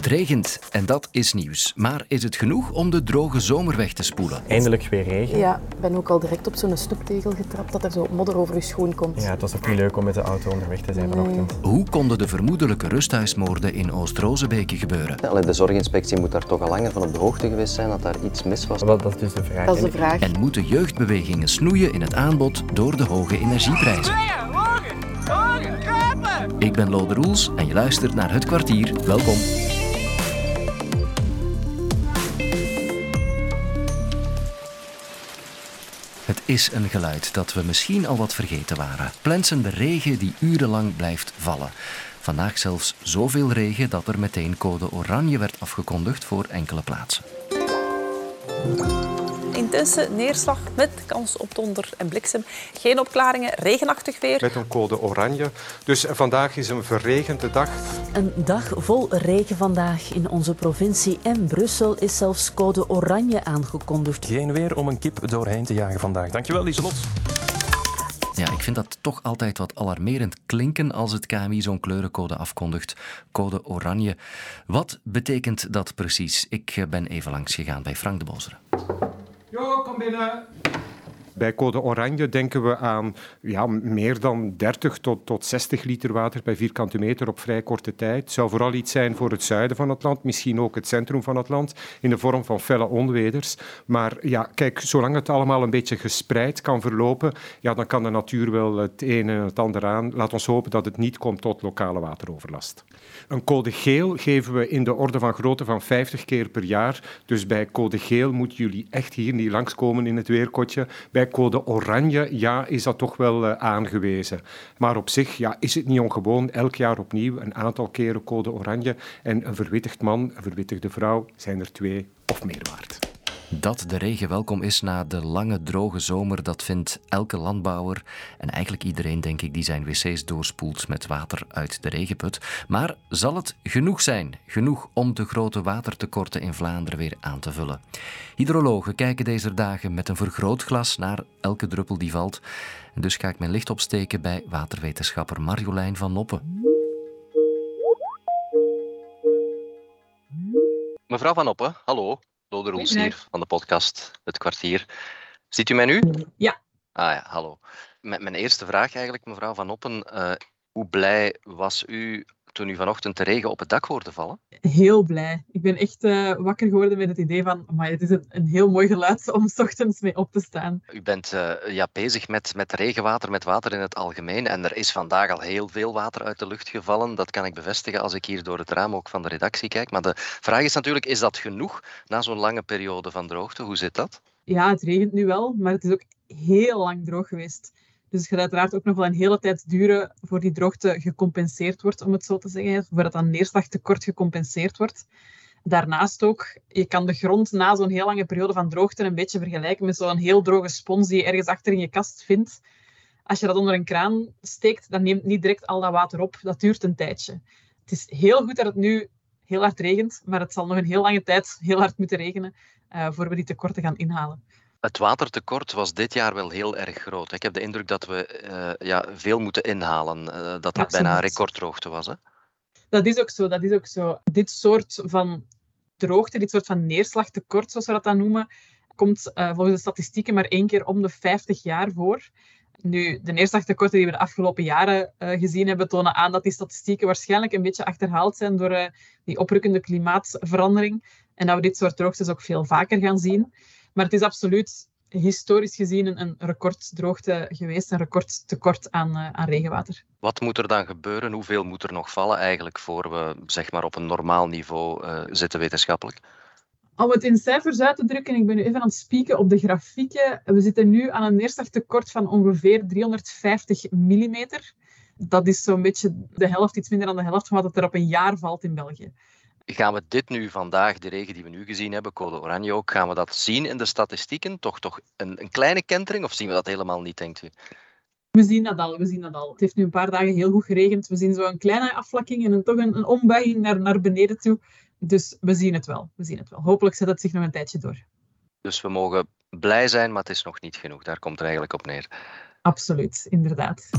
Het regent en dat is nieuws. Maar is het genoeg om de droge zomer weg te spoelen? Eindelijk weer regen. Ja, ik ben ook al direct op zo'n stoeptegel getrapt dat er zo modder over je schoen komt. Ja, het was ook niet leuk om met de auto onderweg te zijn vanochtend. Hoe konden de vermoedelijke rusthuismoorden in Oost-Rozebeke gebeuren? Allee, de zorginspectie moet daar toch al langer van op de hoogte geweest zijn dat daar iets mis was. Wel, dat is dus de vraag. Dat is de En vraag. En moeten jeugdbewegingen snoeien in het aanbod door de hoge energieprijzen? Ik ben Lode Roels en je luistert naar Het Kwartier. Welkom. Het is een geluid dat we misschien al wat vergeten waren. Plensende regen die urenlang blijft vallen. Vandaag zelfs zoveel regen dat er meteen code oranje werd afgekondigd voor enkele plaatsen. Intense neerslag met kans op donder en bliksem. Geen opklaringen, regenachtig weer. met een code oranje. Dus vandaag is een verregende dag. Een dag vol regen vandaag in onze provincie en Brussel is zelfs code oranje aangekondigd. Geen weer om een kip doorheen te jagen vandaag. Dankjewel, Lieselot. Ja, ik vind dat toch altijd wat alarmerend klinken als het KMI zo'n kleurencode afkondigt. Code oranje. Wat betekent dat precies? Ik eh, ben even langs gegaan bij Frank de Bosere. Jo, kom binnen. Bij code oranje denken we aan ja, meer dan 30 tot, tot 60 liter water per vierkante meter op vrij korte tijd. Het zou vooral iets zijn voor het zuiden van het land, misschien ook het centrum van het land, in de vorm van felle onweders. Maar ja, kijk, zolang het allemaal een beetje gespreid kan verlopen, ja, dan kan de natuur wel het een en het ander aan. Laat ons hopen dat het niet komt tot lokale wateroverlast. Een code geel geven we in de orde van grootte van 50 keer per jaar. Dus bij code geel moeten jullie echt hier niet langskomen in het weerkotje. Bij code oranje, ja, is dat toch wel eh, aangewezen. Maar op zich ja, is het niet ongewoon. Elk jaar opnieuw een aantal keren code oranje. En een verwittigd man, een verwittigde vrouw, zijn er twee of meer waard. Dat de regen welkom is na de lange droge zomer, dat vindt elke landbouwer en eigenlijk iedereen, denk ik, die zijn wc's doorspoelt met water uit de regenput. Maar zal het genoeg zijn? Genoeg om de grote watertekorten in Vlaanderen weer aan te vullen? Hydrologen kijken deze dagen met een vergrootglas naar elke druppel die valt. Dus ga ik mijn licht opsteken bij waterwetenschapper Marjolein van Noppen. Mevrouw Van Oppen, hallo. Lode Roels hier van de podcast Het Kwartier. Ziet u mij nu? Ja. Ah ja, hallo. Met mijn eerste vraag eigenlijk, mevrouw Van Oppen. eh, hoe blij was u toen u vanochtend de regen op het dak hoorde vallen? Heel blij. Ik ben echt eh, wakker geworden met het idee van, maar het is een, een heel mooi geluid om 's ochtends mee op te staan. U bent eh, ja, bezig met, met regenwater, met water in het algemeen. En er is vandaag al heel veel water uit de lucht gevallen. Dat kan ik bevestigen als ik hier door het raam ook van de redactie kijk. Maar de vraag is natuurlijk, is dat genoeg na zo'n lange periode van droogte? Hoe zit dat? Ja, het regent nu wel, maar het is ook heel lang droog geweest. Dus het gaat uiteraard ook nog wel een hele tijd duren voor die droogte gecompenseerd wordt, om het zo te zeggen. Voordat dat neerslagtekort gecompenseerd wordt. Daarnaast ook, je kan de grond na zo'n heel lange periode van droogte een beetje vergelijken met zo'n heel droge spons die je ergens achter in je kast vindt. Als je dat onder een kraan steekt, dan neemt niet direct al dat water op. Dat duurt een tijdje. Het is heel goed dat het nu heel hard regent, maar het zal nog een heel lange tijd heel hard moeten regenen eh voor we die tekorten gaan inhalen. Het watertekort was dit jaar wel heel erg groot. Ik heb de indruk dat we eh, ja, veel moeten inhalen. eh, dat het bijna recorddroogte was. Hè? Dat is ook zo, dat is ook zo. Dit soort van droogte, dit soort van neerslagtekort, zoals we dat dan noemen, komt eh, volgens de statistieken maar één keer om de 50 jaar voor. Nu, de neerslagtekorten die we de afgelopen jaren gezien hebben, tonen aan dat die statistieken waarschijnlijk een beetje achterhaald zijn door die oprukkende klimaatverandering. En dat we dit soort droogtes ook veel vaker gaan zien. Maar het is absoluut historisch gezien een, een recorddroogte geweest, een recordtekort aan, eh, aan regenwater. Wat moet er dan gebeuren? Hoeveel moet er nog vallen eigenlijk voor we zeg maar, op een normaal niveau eh, zitten wetenschappelijk? Om het in cijfers uit te drukken, ik ben nu even aan het spieken op de grafieken. We zitten nu aan een neerslagtekort van ongeveer 350 mm. Dat is zo'n beetje de helft, iets minder dan de helft van wat er op een jaar valt in België. Gaan we dit nu vandaag, de regen die we nu gezien hebben, code oranje ook, gaan we dat zien in de statistieken? Toch, toch een, een kleine kentering of zien we dat helemaal niet, denkt u? We zien dat al, we zien dat al. Het heeft nu een paar dagen heel goed geregend. We zien zo een kleine afvlakking en een, toch een, een ombuiging naar, naar beneden toe. Dus we zien het wel, we zien het wel. Hopelijk zet het zich nog een tijdje door. Dus we mogen blij zijn, maar het is nog niet genoeg. Daar komt het eigenlijk op neer. Absoluut, inderdaad.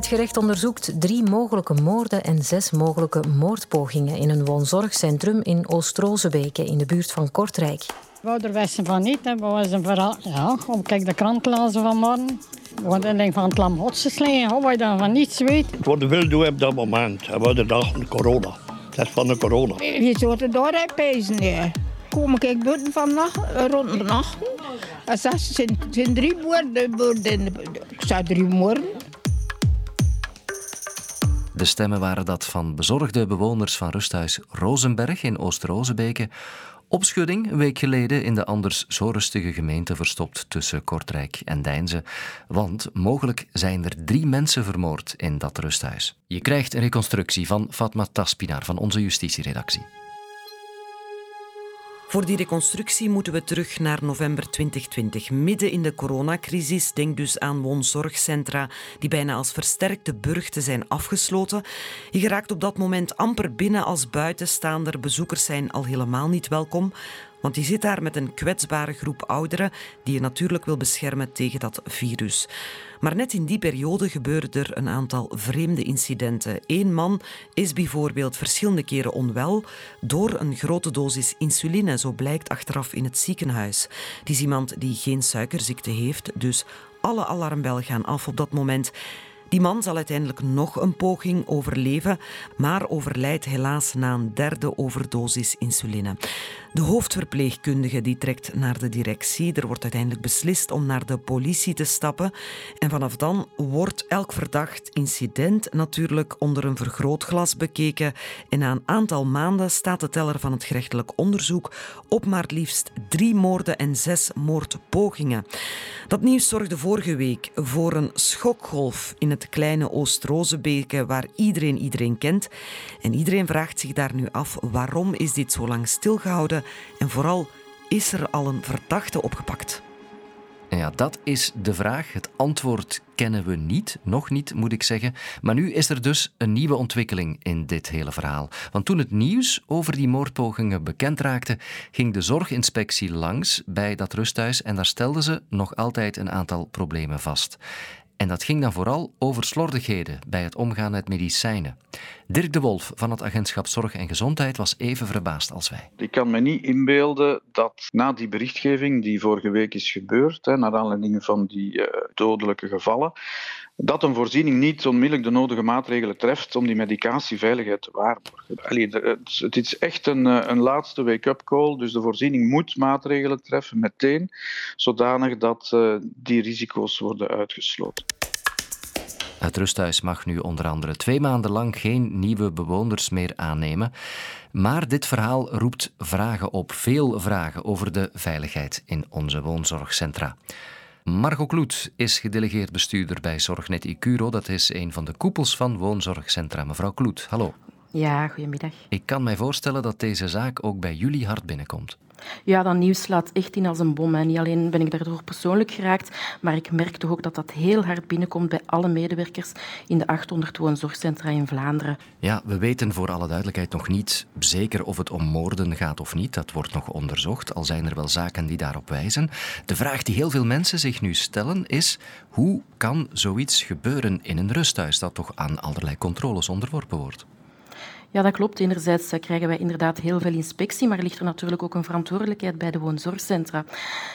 Het gerecht onderzoekt drie mogelijke moorden en zes mogelijke moordpogingen in een woonzorgcentrum in Oost-Rozebeke in de buurt van Kortrijk. We wisten van niet. Hè. We waren vooral, ja, kijk de krant lazen vanmorgen. We hadden van het lam geslegen, wat je dan van niets weet. Wat wil doen op dat moment, we hadden dachten corona. Dat is van de corona. Je zou het door pezen, nee. Kom ik buiten vannacht, rond de nacht. Er zijn, zijn drie woorden, ik zei drie woorden. De stemmen waren dat van bezorgde bewoners van rusthuis Rozenberg in Oost-Rozebeke. Opschudding een week geleden in de anders zo rustige gemeente verstopt tussen Kortrijk en Deinze. Want mogelijk zijn er drie mensen vermoord in dat rusthuis. Je krijgt een reconstructie van Fatma Taspinar van onze justitieredactie. Voor die reconstructie moeten we terug naar november 2020, midden in de coronacrisis. Denk dus aan woonzorgcentra die bijna als versterkte burchten zijn afgesloten. Je geraakt op dat moment amper binnen als buitenstaander. Bezoekers zijn al helemaal niet welkom. Want je zit daar met een kwetsbare groep ouderen die je natuurlijk wil beschermen tegen dat virus. Maar net in die periode gebeuren er een aantal vreemde incidenten. Eén man is bijvoorbeeld verschillende keren onwel door een grote dosis insuline, zo blijkt achteraf in het ziekenhuis. Het is iemand die geen suikerziekte heeft, dus alle alarmbellen gaan af op dat moment. Die man zal uiteindelijk nog een poging overleven, maar overlijdt helaas na een derde overdosis insuline. De hoofdverpleegkundige die trekt naar de directie. Er wordt uiteindelijk beslist om naar de politie te stappen. En vanaf dan wordt elk verdacht incident natuurlijk onder een vergrootglas bekeken. En na een aantal maanden staat de teller van het gerechtelijk onderzoek op maar liefst drie moorden en zes moordpogingen. Dat nieuws zorgde vorige week voor een schokgolf in het kleine Oost-Rozebeke, waar iedereen iedereen kent. En iedereen vraagt zich daar nu af waarom is dit zo lang stilgehouden en vooral, is er al een verdachte opgepakt? Ja, dat is de vraag. Het antwoord kennen we niet, nog niet moet ik zeggen. Maar nu is er dus een nieuwe ontwikkeling in dit hele verhaal. Want toen het nieuws over die moordpogingen bekend raakte, ging de zorginspectie langs bij dat rusthuis en daar stelden ze nog altijd een aantal problemen vast. En dat ging dan vooral over slordigheden bij het omgaan met medicijnen. Dirk de Wolf van het agentschap Zorg en Gezondheid was even verbaasd als wij. Ik kan me niet inbeelden dat na die berichtgeving die vorige week is gebeurd, hè, naar aanleiding van die uh, dodelijke gevallen, dat een voorziening niet onmiddellijk de nodige maatregelen treft om die medicatieveiligheid te waarborgen. Het is echt een, eh, een laatste wake-up call, dus de voorziening moet maatregelen treffen meteen, zodanig dat uh, die risico's worden uitgesloten. Het rusthuis mag nu onder andere twee maanden lang geen nieuwe bewoners meer aannemen. Maar dit verhaal roept vragen op, veel vragen over de veiligheid in onze woonzorgcentra. Margot Kloet is gedelegeerd bestuurder bij Zorgnet Icuro. Dat is een van de koepels van woonzorgcentra. Mevrouw Kloet, hallo. Ja, goedemiddag. Ik kan mij voorstellen dat deze zaak ook bij jullie hard binnenkomt. Ja, dat nieuws slaat echt in als een bom. En niet alleen ben ik daardoor persoonlijk geraakt, maar ik merk toch ook dat dat heel hard binnenkomt bij alle medewerkers in de 800 woonzorgcentra in Vlaanderen. Ja, we weten voor alle duidelijkheid nog niet zeker of het om moorden gaat of niet. Dat wordt nog onderzocht, al zijn er wel zaken die daarop wijzen. De vraag die heel veel mensen zich nu stellen is: hoe kan zoiets gebeuren in een rusthuis dat toch aan allerlei controles onderworpen wordt? Ja, dat klopt. Enerzijds krijgen wij inderdaad heel veel inspectie, maar ligt er natuurlijk ook een verantwoordelijkheid bij de woonzorgcentra.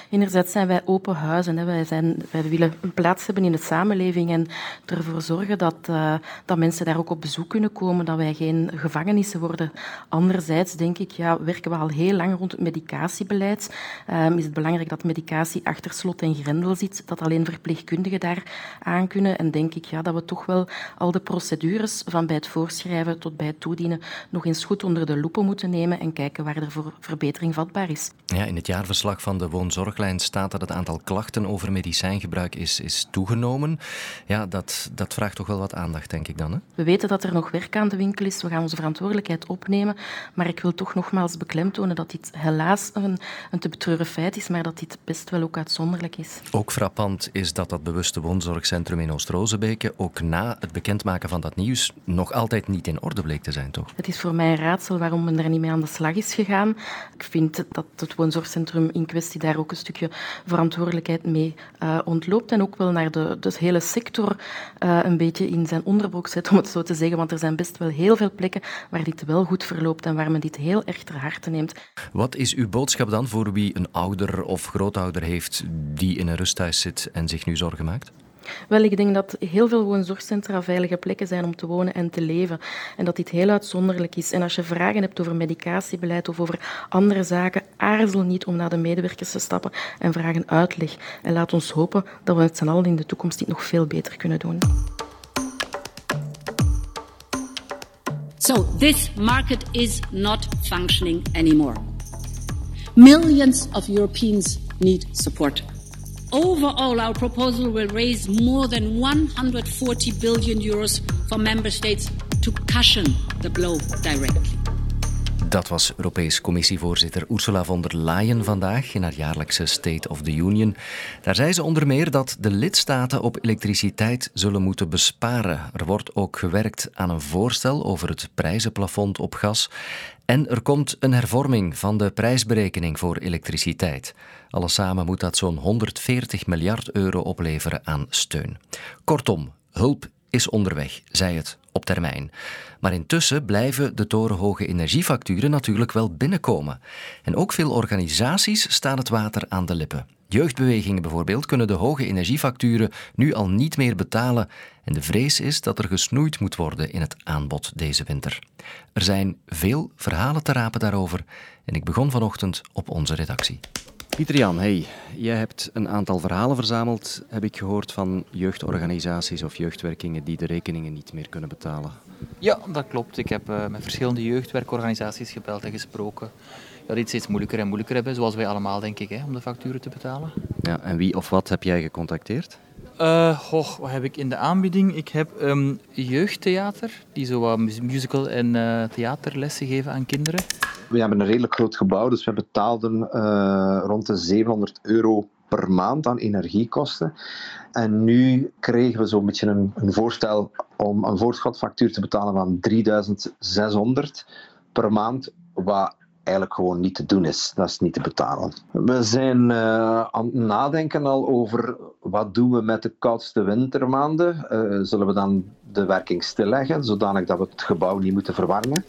Enerzijds zijn wij open huizen. Wij, zijn, wij willen een plaats hebben in de samenleving en ervoor zorgen dat, uh, dat mensen daar ook op bezoek kunnen komen, dat wij geen gevangenissen worden. Anderzijds denk ik, ja, werken we al heel lang rond het medicatiebeleid. Um, is het belangrijk dat medicatie achter slot en grendel zit, dat alleen verpleegkundigen daar aan kunnen. En denk ik ja, dat we toch wel al de procedures van bij het voorschrijven tot bij het toedienen nog eens goed onder de loepen moeten nemen en kijken waar er voor verbetering vatbaar is. Ja, in het jaarverslag van de woonzorglijn staat dat het aantal klachten over medicijngebruik is, is toegenomen. Ja, dat, dat vraagt toch wel wat aandacht, denk ik dan. Hè? We weten dat er nog werk aan de winkel is. We gaan onze verantwoordelijkheid opnemen. Maar ik wil toch nogmaals beklemtonen dat dit helaas een, een te betreuren feit is, maar dat dit best wel ook uitzonderlijk is. Ook frappant is dat dat bewuste woonzorgcentrum in Oost-Rozebeke ook na het bekendmaken van dat nieuws nog altijd niet in orde bleek te zijn toch? Het is voor mij een raadsel waarom men daar niet mee aan de slag is gegaan. Ik vind dat het woonzorgcentrum in kwestie daar ook een stukje verantwoordelijkheid mee uh, ontloopt en ook wel naar de, de hele sector uh, een beetje in zijn onderbroek zet, om het zo te zeggen. Want er zijn best wel heel veel plekken waar dit wel goed verloopt en waar men dit heel erg ter harte neemt. Wat is uw boodschap dan voor wie een ouder of grootouder heeft die in een rusthuis zit en zich nu zorgen maakt? Wel, ik denk dat heel veel woonzorgcentra veilige plekken zijn om te wonen en te leven. En dat dit heel uitzonderlijk is. En als je vragen hebt over medicatiebeleid of over andere zaken, aarzel niet om naar de medewerkers te stappen en vraag een uitleg. En laat ons hopen dat we het z'n allen in de toekomst dit nog veel beter kunnen doen. So this market is not functioning anymore. Millions of Europeans need support. Overall, our proposal will raise more than 140 billion euros for member states to cushion the blow directly. Dat was Europees Commissievoorzitter Ursula von der Leyen vandaag in haar jaarlijkse State of the Union. Daar zei ze onder meer dat de lidstaten op elektriciteit zullen moeten besparen. Er wordt ook gewerkt aan een voorstel over het prijzenplafond op gas. En er komt een hervorming van de prijsberekening voor elektriciteit. Alles samen moet dat zo'n 140 miljard euro opleveren aan steun. Kortom, hulp is onderweg, zei het op termijn. Maar intussen blijven de torenhoge energiefacturen natuurlijk wel binnenkomen. En ook veel organisaties staan het water aan de lippen. Jeugdbewegingen bijvoorbeeld kunnen de hoge energiefacturen nu al niet meer betalen en de vrees is dat er gesnoeid moet worden in het aanbod deze winter. Er zijn veel verhalen te rapen daarover en ik begon vanochtend op onze redactie. Pieter Jan, hey, jij hebt een aantal verhalen verzameld, heb ik gehoord, van jeugdorganisaties of jeugdwerkingen die de rekeningen niet meer kunnen betalen. Ja, dat klopt. Ik heb uh, met verschillende jeugdwerkorganisaties gebeld en gesproken. Ja, die het steeds moeilijker en moeilijker hebben, zoals wij allemaal, denk ik, hè, om de facturen te betalen. Ja, en wie of wat heb jij gecontacteerd? Uh, wat heb ik in de aanbieding? Ik heb um, jeugdtheater, die zo wat musical- en uh, theaterlessen geven aan kinderen. We hebben een redelijk groot gebouw, dus we betaalden uh, rond de 700 euro per maand aan energiekosten. En nu kregen we zo'n beetje een, een, voorstel om een voorschotfactuur te betalen van 3600 per maand, wat eigenlijk gewoon niet te doen is. Dat is niet te betalen. We zijn uh, aan het nadenken al over wat doen we met de koudste wintermaanden. Uh, zullen we dan de werking stilleggen, zodanig dat we het gebouw niet moeten verwarmen?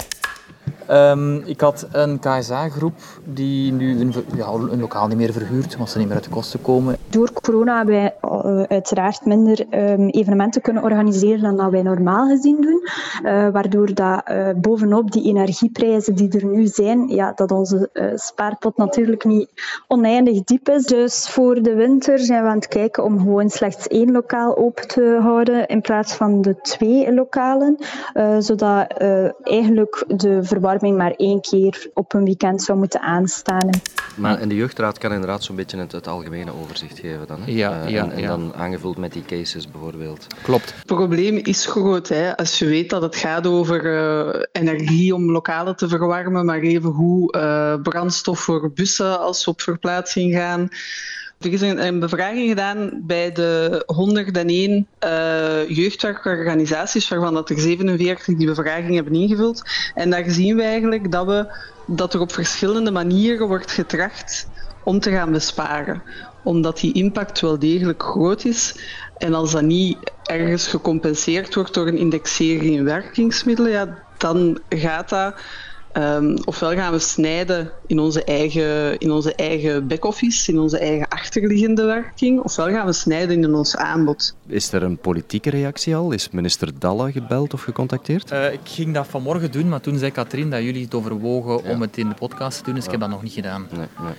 Um, ik had een KSA-groep die nu een, ja, een, lokaal niet meer verhuurt, omdat ze niet meer uit de kosten komen. Door corona hebben wij uh, uiteraard minder um, evenementen kunnen organiseren dan dat wij normaal gezien doen. Uh, waardoor dat uh, bovenop die energieprijzen die er nu zijn, ja, dat onze spaarpot natuurlijk niet oneindig diep is. Dus voor de winter zijn we aan het kijken om gewoon slechts één lokaal open te houden in plaats van de twee lokalen. zodat eigenlijk de verwarming maar één keer op een weekend zou moeten aanstaan. Maar en de jeugdraad kan inderdaad zo'n beetje het, het, algemene overzicht geven dan. Hè? Ja, uh, ja, en, en ja. dan aangevuld met die cases bijvoorbeeld. Klopt. Het probleem is groot. Hè? Als je weet dat het gaat over uh, energie om lokalen te verwarmen, maar even hoe uh, brandstof voor bussen als ze op verplaatsing gaan. Er is een, een, bevraging gedaan bij de 101 uh, jeugdwerkorganisaties, waarvan dat er 47 die bevraging hebben ingevuld. En daar zien we eigenlijk dat, we, dat er op verschillende manieren wordt getracht om te gaan besparen. Omdat die impact wel degelijk groot is. En als dat niet ergens gecompenseerd wordt door een indexering in werkingsmiddelen, ja, dan gaat dat Um, ofwel gaan we snijden in onze eigen, in onze eigen back-office, in onze eigen achterliggende werking, ofwel gaan we snijden in ons aanbod. Is er een politieke reactie al? Is minister Dalla gebeld of gecontacteerd? Uh, ik ging dat vanmorgen doen, maar toen zei Katrien dat jullie het overwogen ja. om het in de podcast te doen, dus ja. ik heb dat nog niet gedaan. Nee, nee.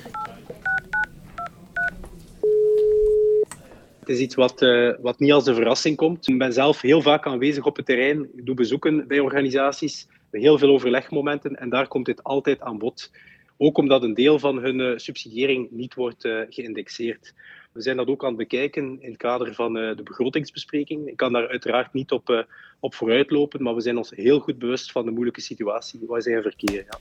Het is iets wat, uh, wat niet als een verrassing komt. Ik ben zelf heel vaak aanwezig op het terrein. Ik doe bezoeken bij organisaties heel veel overlegmomenten en daar komt dit altijd aan bod. Ook omdat een deel van hun uh, subsidiëring niet wordt uh, geïndexeerd. We zijn dat ook aan het bekijken in het kader van uh, de begrotingsbespreking. Ik kan daar uiteraard niet op, op vooruitlopen, maar we zijn ons heel goed bewust van de moeilijke situatie waar zij in verkeren. Ja.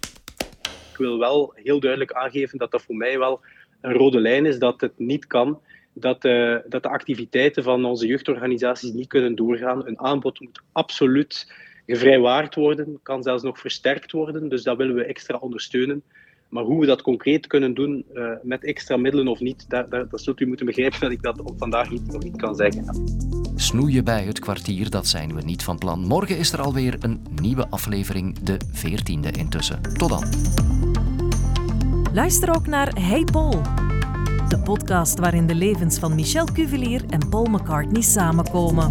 Ik wil wel heel duidelijk aangeven dat dat voor mij wel een rode lijn is, dat het niet kan. Dat, dat de activiteiten van onze jeugdorganisaties niet kunnen doorgaan. Een aanbod moet absoluut gevrijwaard worden, kan zelfs nog versterkt worden. Dus dat willen we extra ondersteunen. Maar hoe we dat concreet kunnen doen, uh, met extra middelen of niet, daar, daar, dat zult u moeten begrijpen dat ik dat op vandaag niet, nog niet kan zeggen. Snoeien bij het kwartier, dat zijn we niet van plan. Morgen is er alweer een nieuwe aflevering, de 14e intussen. Tot dan. Luister ook naar Hey Paul, de podcast waarin de levens van Michel Cuvelier en Paul McCartney samenkomen